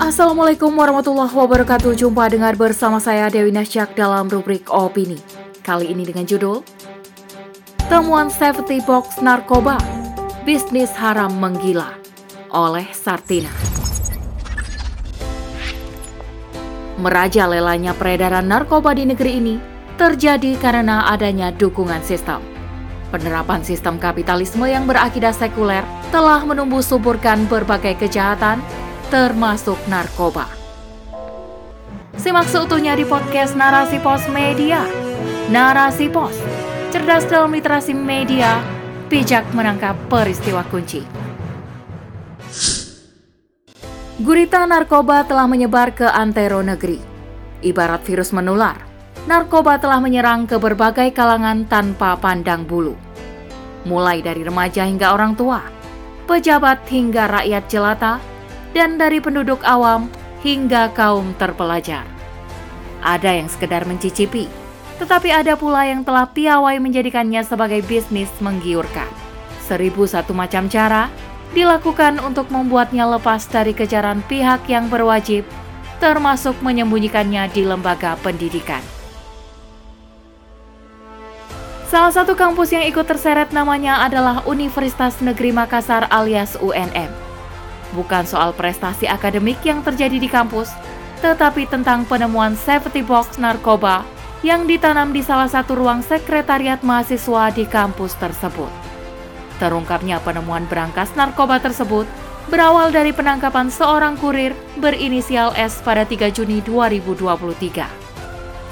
Assalamualaikum warahmatullahi wabarakatuh. Jumpa dengar bersama saya Dewi Nasyak dalam rubrik Opini. Kali ini dengan judul Temuan Safety Box Narkoba Bisnis Haram Menggila oleh Sartina. Merajalelanya peredaran narkoba di negeri ini terjadi karena adanya dukungan sistem. Penerapan sistem kapitalisme yang berakidah sekuler telah menumbuh suburkan berbagai kejahatan termasuk narkoba. Simak seutuhnya di podcast Narasi Pos Media. Narasi Pos, cerdas dalam literasi media, bijak menangkap peristiwa kunci. Gurita narkoba telah menyebar ke antero negeri. Ibarat virus menular, narkoba telah menyerang ke berbagai kalangan tanpa pandang bulu. Mulai dari remaja hingga orang tua, pejabat hingga rakyat jelata, dan dari penduduk awam hingga kaum terpelajar. Ada yang sekedar mencicipi, tetapi ada pula yang telah piawai menjadikannya sebagai bisnis menggiurkan. Seribu satu macam cara dilakukan untuk membuatnya lepas dari kejaran pihak yang berwajib, termasuk menyembunyikannya di lembaga pendidikan. Salah satu kampus yang ikut terseret namanya adalah Universitas Negeri Makassar alias UNM bukan soal prestasi akademik yang terjadi di kampus, tetapi tentang penemuan safety box narkoba yang ditanam di salah satu ruang sekretariat mahasiswa di kampus tersebut. Terungkapnya penemuan berangkas narkoba tersebut berawal dari penangkapan seorang kurir berinisial S pada 3 Juni 2023.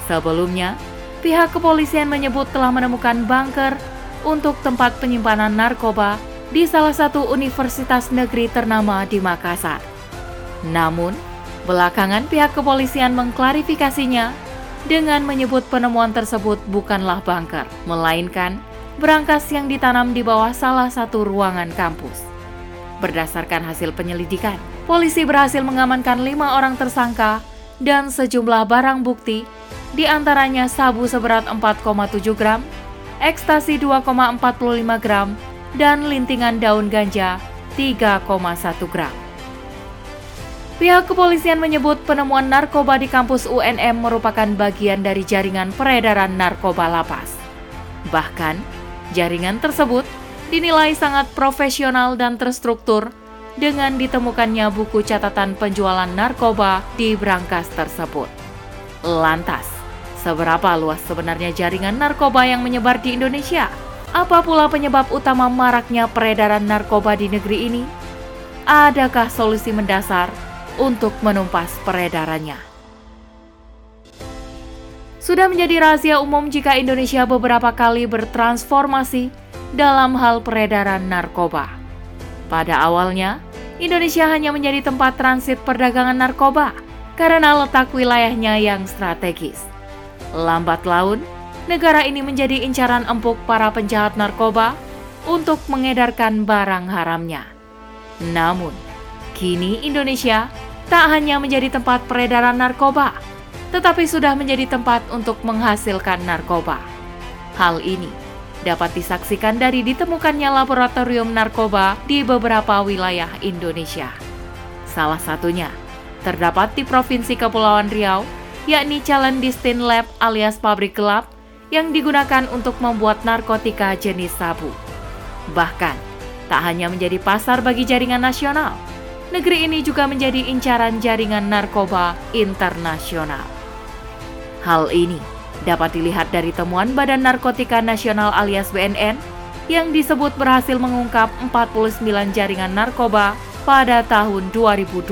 Sebelumnya, pihak kepolisian menyebut telah menemukan bunker untuk tempat penyimpanan narkoba di salah satu universitas negeri ternama di Makassar. Namun, belakangan pihak kepolisian mengklarifikasinya dengan menyebut penemuan tersebut bukanlah bunker, melainkan berangkas yang ditanam di bawah salah satu ruangan kampus. Berdasarkan hasil penyelidikan, polisi berhasil mengamankan lima orang tersangka dan sejumlah barang bukti, di antaranya sabu seberat 4,7 gram, ekstasi 2,45 gram, dan lintingan daun ganja 3,1 gram. Pihak kepolisian menyebut penemuan narkoba di kampus UNM merupakan bagian dari jaringan peredaran narkoba lapas. Bahkan, jaringan tersebut dinilai sangat profesional dan terstruktur dengan ditemukannya buku catatan penjualan narkoba di brankas tersebut. Lantas, seberapa luas sebenarnya jaringan narkoba yang menyebar di Indonesia? Apa pula penyebab utama maraknya peredaran narkoba di negeri ini? Adakah solusi mendasar untuk menumpas peredarannya? Sudah menjadi rahasia umum jika Indonesia beberapa kali bertransformasi dalam hal peredaran narkoba. Pada awalnya, Indonesia hanya menjadi tempat transit perdagangan narkoba karena letak wilayahnya yang strategis. Lambat laun, negara ini menjadi incaran empuk para penjahat narkoba untuk mengedarkan barang haramnya. Namun, kini Indonesia tak hanya menjadi tempat peredaran narkoba, tetapi sudah menjadi tempat untuk menghasilkan narkoba. Hal ini dapat disaksikan dari ditemukannya laboratorium narkoba di beberapa wilayah Indonesia. Salah satunya terdapat di Provinsi Kepulauan Riau, yakni Clandestine Lab alias pabrik gelap yang digunakan untuk membuat narkotika jenis sabu. Bahkan, tak hanya menjadi pasar bagi jaringan nasional, negeri ini juga menjadi incaran jaringan narkoba internasional. Hal ini dapat dilihat dari temuan Badan Narkotika Nasional alias BNN yang disebut berhasil mengungkap 49 jaringan narkoba pada tahun 2022.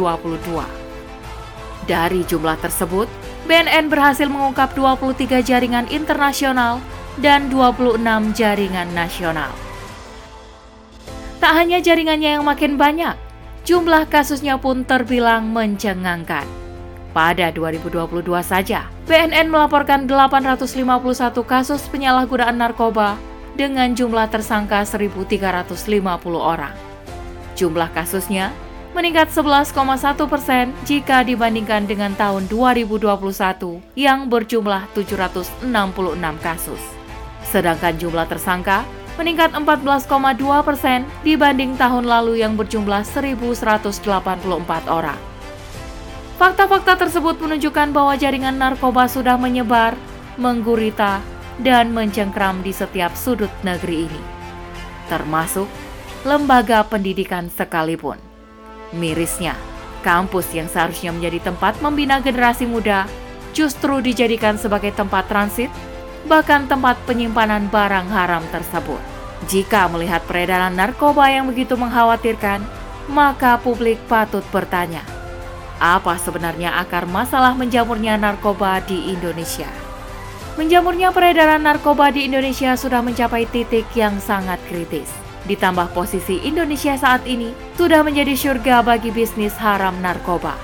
Dari jumlah tersebut, BNN berhasil mengungkap 23 jaringan internasional dan 26 jaringan nasional. Tak hanya jaringannya yang makin banyak, jumlah kasusnya pun terbilang mencengangkan. Pada 2022 saja, BNN melaporkan 851 kasus penyalahgunaan narkoba dengan jumlah tersangka 1.350 orang. Jumlah kasusnya meningkat 11,1 persen jika dibandingkan dengan tahun 2021 yang berjumlah 766 kasus. Sedangkan jumlah tersangka meningkat 14,2 persen dibanding tahun lalu yang berjumlah 1.184 orang. Fakta-fakta tersebut menunjukkan bahwa jaringan narkoba sudah menyebar, menggurita, dan mencengkram di setiap sudut negeri ini, termasuk lembaga pendidikan sekalipun. Mirisnya, kampus yang seharusnya menjadi tempat membina generasi muda justru dijadikan sebagai tempat transit, bahkan tempat penyimpanan barang haram tersebut. Jika melihat peredaran narkoba yang begitu mengkhawatirkan, maka publik patut bertanya, apa sebenarnya akar masalah menjamurnya narkoba di Indonesia? Menjamurnya peredaran narkoba di Indonesia sudah mencapai titik yang sangat kritis. Ditambah posisi Indonesia saat ini sudah menjadi surga bagi bisnis haram narkoba.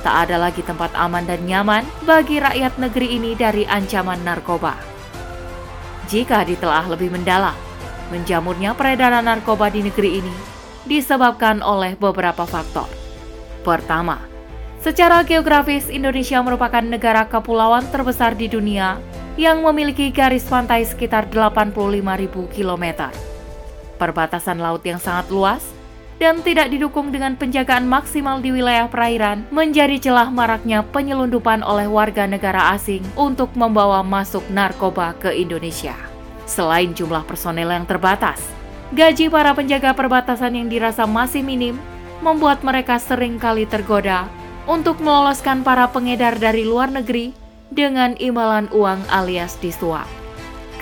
Tak ada lagi tempat aman dan nyaman bagi rakyat negeri ini dari ancaman narkoba. Jika ditelaah lebih mendalam, menjamurnya peredaran narkoba di negeri ini disebabkan oleh beberapa faktor. Pertama, Secara geografis, Indonesia merupakan negara kepulauan terbesar di dunia yang memiliki garis pantai sekitar 85.000 km. Perbatasan laut yang sangat luas dan tidak didukung dengan penjagaan maksimal di wilayah perairan menjadi celah maraknya penyelundupan oleh warga negara asing untuk membawa masuk narkoba ke Indonesia. Selain jumlah personel yang terbatas, gaji para penjaga perbatasan yang dirasa masih minim membuat mereka sering kali tergoda untuk meloloskan para pengedar dari luar negeri dengan imbalan uang alias disuap.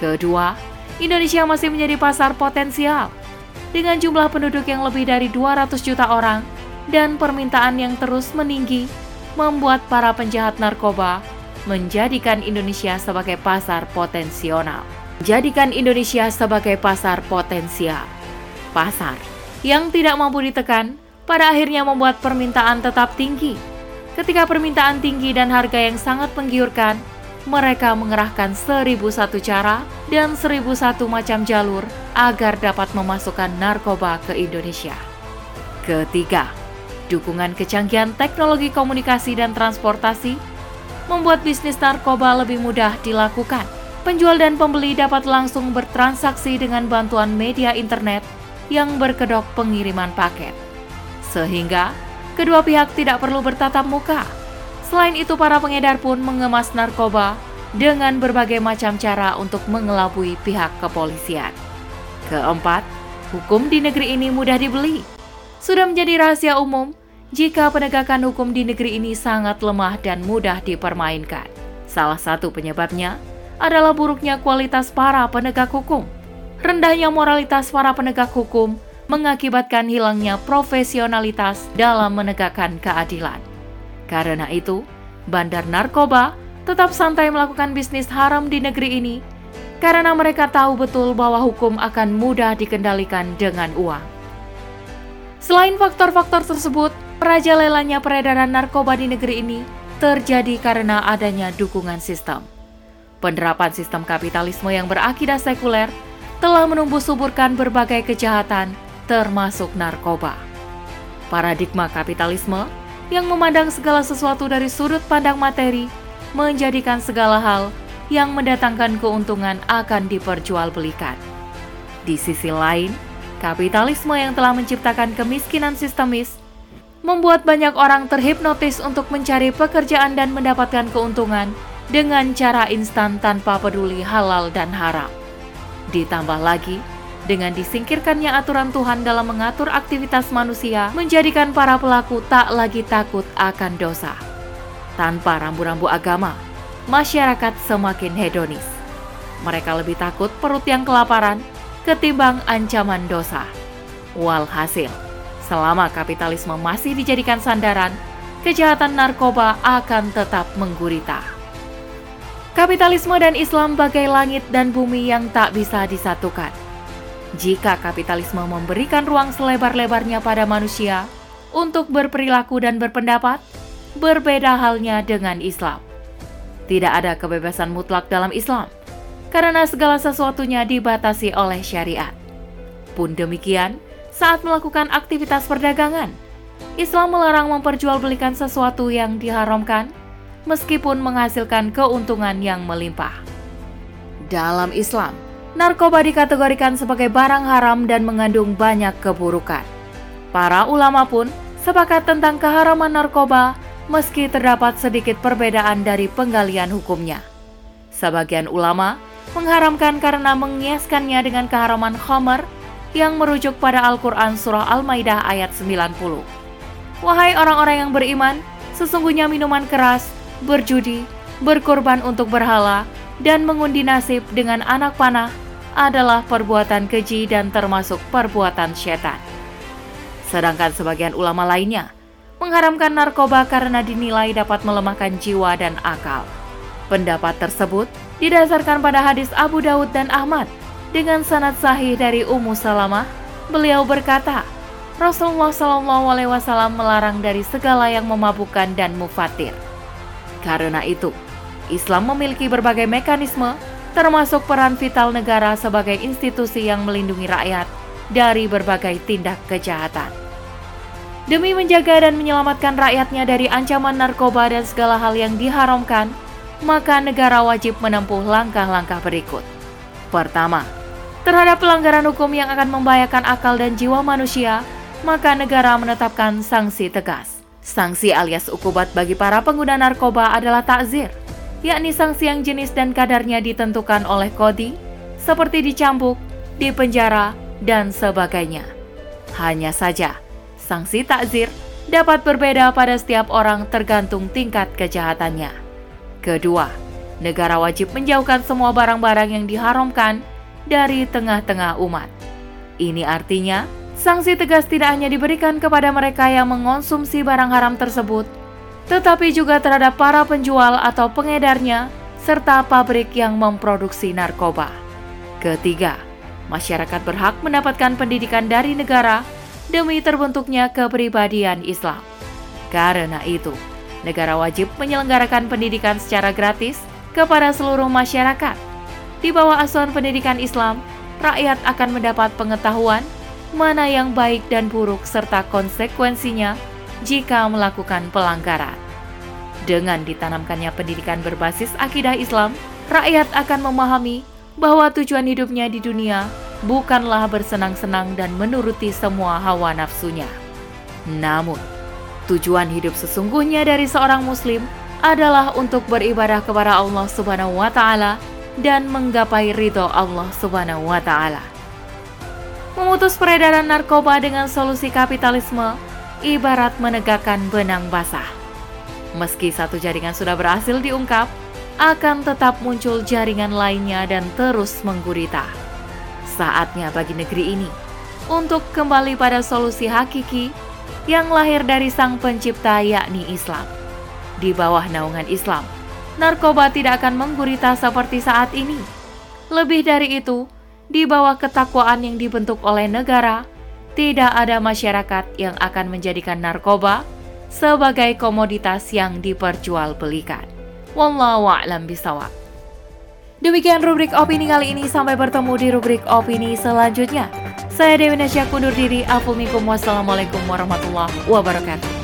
Kedua, Indonesia masih menjadi pasar potensial dengan jumlah penduduk yang lebih dari 200 juta orang dan permintaan yang terus meninggi membuat para penjahat narkoba menjadikan Indonesia sebagai pasar potensial. Jadikan Indonesia sebagai pasar potensial. Pasar yang tidak mampu ditekan pada akhirnya membuat permintaan tetap tinggi Ketika permintaan tinggi dan harga yang sangat menggiurkan, mereka mengerahkan seribu satu cara dan seribu satu macam jalur agar dapat memasukkan narkoba ke Indonesia. Ketiga, dukungan kecanggihan teknologi komunikasi dan transportasi membuat bisnis narkoba lebih mudah dilakukan. Penjual dan pembeli dapat langsung bertransaksi dengan bantuan media internet yang berkedok pengiriman paket. Sehingga kedua pihak tidak perlu bertatap muka. Selain itu, para pengedar pun mengemas narkoba dengan berbagai macam cara untuk mengelabui pihak kepolisian. Keempat, hukum di negeri ini mudah dibeli. Sudah menjadi rahasia umum jika penegakan hukum di negeri ini sangat lemah dan mudah dipermainkan. Salah satu penyebabnya adalah buruknya kualitas para penegak hukum, rendahnya moralitas para penegak hukum, mengakibatkan hilangnya profesionalitas dalam menegakkan keadilan. Karena itu, bandar narkoba tetap santai melakukan bisnis haram di negeri ini karena mereka tahu betul bahwa hukum akan mudah dikendalikan dengan uang. Selain faktor-faktor tersebut, lelanya peredaran narkoba di negeri ini terjadi karena adanya dukungan sistem. Penerapan sistem kapitalisme yang berakidah sekuler telah menumbuh suburkan berbagai kejahatan termasuk narkoba. Paradigma kapitalisme yang memandang segala sesuatu dari sudut pandang materi menjadikan segala hal yang mendatangkan keuntungan akan diperjualbelikan. Di sisi lain, kapitalisme yang telah menciptakan kemiskinan sistemis membuat banyak orang terhipnotis untuk mencari pekerjaan dan mendapatkan keuntungan dengan cara instan tanpa peduli halal dan haram. Ditambah lagi, dengan disingkirkannya aturan Tuhan dalam mengatur aktivitas manusia, menjadikan para pelaku tak lagi takut akan dosa. Tanpa rambu-rambu agama, masyarakat semakin hedonis. Mereka lebih takut perut yang kelaparan ketimbang ancaman dosa. Walhasil, selama kapitalisme masih dijadikan sandaran, kejahatan narkoba akan tetap menggurita. Kapitalisme dan Islam bagai langit dan bumi yang tak bisa disatukan jika kapitalisme memberikan ruang selebar-lebarnya pada manusia untuk berperilaku dan berpendapat, berbeda halnya dengan Islam. Tidak ada kebebasan mutlak dalam Islam, karena segala sesuatunya dibatasi oleh syariat. Pun demikian, saat melakukan aktivitas perdagangan, Islam melarang memperjualbelikan sesuatu yang diharamkan, meskipun menghasilkan keuntungan yang melimpah. Dalam Islam, narkoba dikategorikan sebagai barang haram dan mengandung banyak keburukan. Para ulama pun sepakat tentang keharaman narkoba meski terdapat sedikit perbedaan dari penggalian hukumnya. Sebagian ulama mengharamkan karena mengiaskannya dengan keharaman khamar yang merujuk pada Al-Quran Surah Al-Maidah ayat 90. Wahai orang-orang yang beriman, sesungguhnya minuman keras, berjudi, berkorban untuk berhala, dan mengundi nasib dengan anak panah adalah perbuatan keji dan termasuk perbuatan setan. Sedangkan sebagian ulama lainnya mengharamkan narkoba karena dinilai dapat melemahkan jiwa dan akal. Pendapat tersebut didasarkan pada hadis Abu Daud dan Ahmad dengan sanad sahih dari Ummu Salamah. Beliau berkata, Rasulullah Shallallahu Alaihi Wasallam melarang dari segala yang memabukkan dan mufatir. Karena itu, Islam memiliki berbagai mekanisme, termasuk peran vital negara sebagai institusi yang melindungi rakyat dari berbagai tindak kejahatan. Demi menjaga dan menyelamatkan rakyatnya dari ancaman narkoba dan segala hal yang diharamkan, maka negara wajib menempuh langkah-langkah berikut. Pertama, terhadap pelanggaran hukum yang akan membahayakan akal dan jiwa manusia, maka negara menetapkan sanksi tegas. Sanksi alias ukubat bagi para pengguna narkoba adalah takzir, yakni sanksi yang jenis dan kadarnya ditentukan oleh kodi, seperti dicambuk, dipenjara, dan sebagainya. Hanya saja, sanksi takzir dapat berbeda pada setiap orang tergantung tingkat kejahatannya. Kedua, negara wajib menjauhkan semua barang-barang yang diharamkan dari tengah-tengah umat. Ini artinya, sanksi tegas tidak hanya diberikan kepada mereka yang mengonsumsi barang haram tersebut, tetapi juga terhadap para penjual atau pengedarnya, serta pabrik yang memproduksi narkoba. Ketiga, masyarakat berhak mendapatkan pendidikan dari negara demi terbentuknya kepribadian Islam. Karena itu, negara wajib menyelenggarakan pendidikan secara gratis kepada seluruh masyarakat. Di bawah asuhan pendidikan Islam, rakyat akan mendapat pengetahuan mana yang baik dan buruk serta konsekuensinya jika melakukan pelanggaran. Dengan ditanamkannya pendidikan berbasis akidah Islam, rakyat akan memahami bahwa tujuan hidupnya di dunia bukanlah bersenang-senang dan menuruti semua hawa nafsunya. Namun, tujuan hidup sesungguhnya dari seorang muslim adalah untuk beribadah kepada Allah Subhanahu wa taala dan menggapai ridho Allah Subhanahu wa taala. Memutus peredaran narkoba dengan solusi kapitalisme ibarat menegakkan benang basah. Meski satu jaringan sudah berhasil diungkap, akan tetap muncul jaringan lainnya dan terus menggurita. Saatnya bagi negeri ini untuk kembali pada solusi hakiki yang lahir dari sang pencipta yakni Islam. Di bawah naungan Islam, narkoba tidak akan menggurita seperti saat ini. Lebih dari itu, di bawah ketakwaan yang dibentuk oleh negara, tidak ada masyarakat yang akan menjadikan narkoba sebagai komoditas yang diperjualbelikan. Wallahu a'lam bisawab. Demikian rubrik opini kali ini, sampai bertemu di rubrik opini selanjutnya. Saya Dewi Nasya kundur diri, Assalamualaikum warahmatullahi wabarakatuh.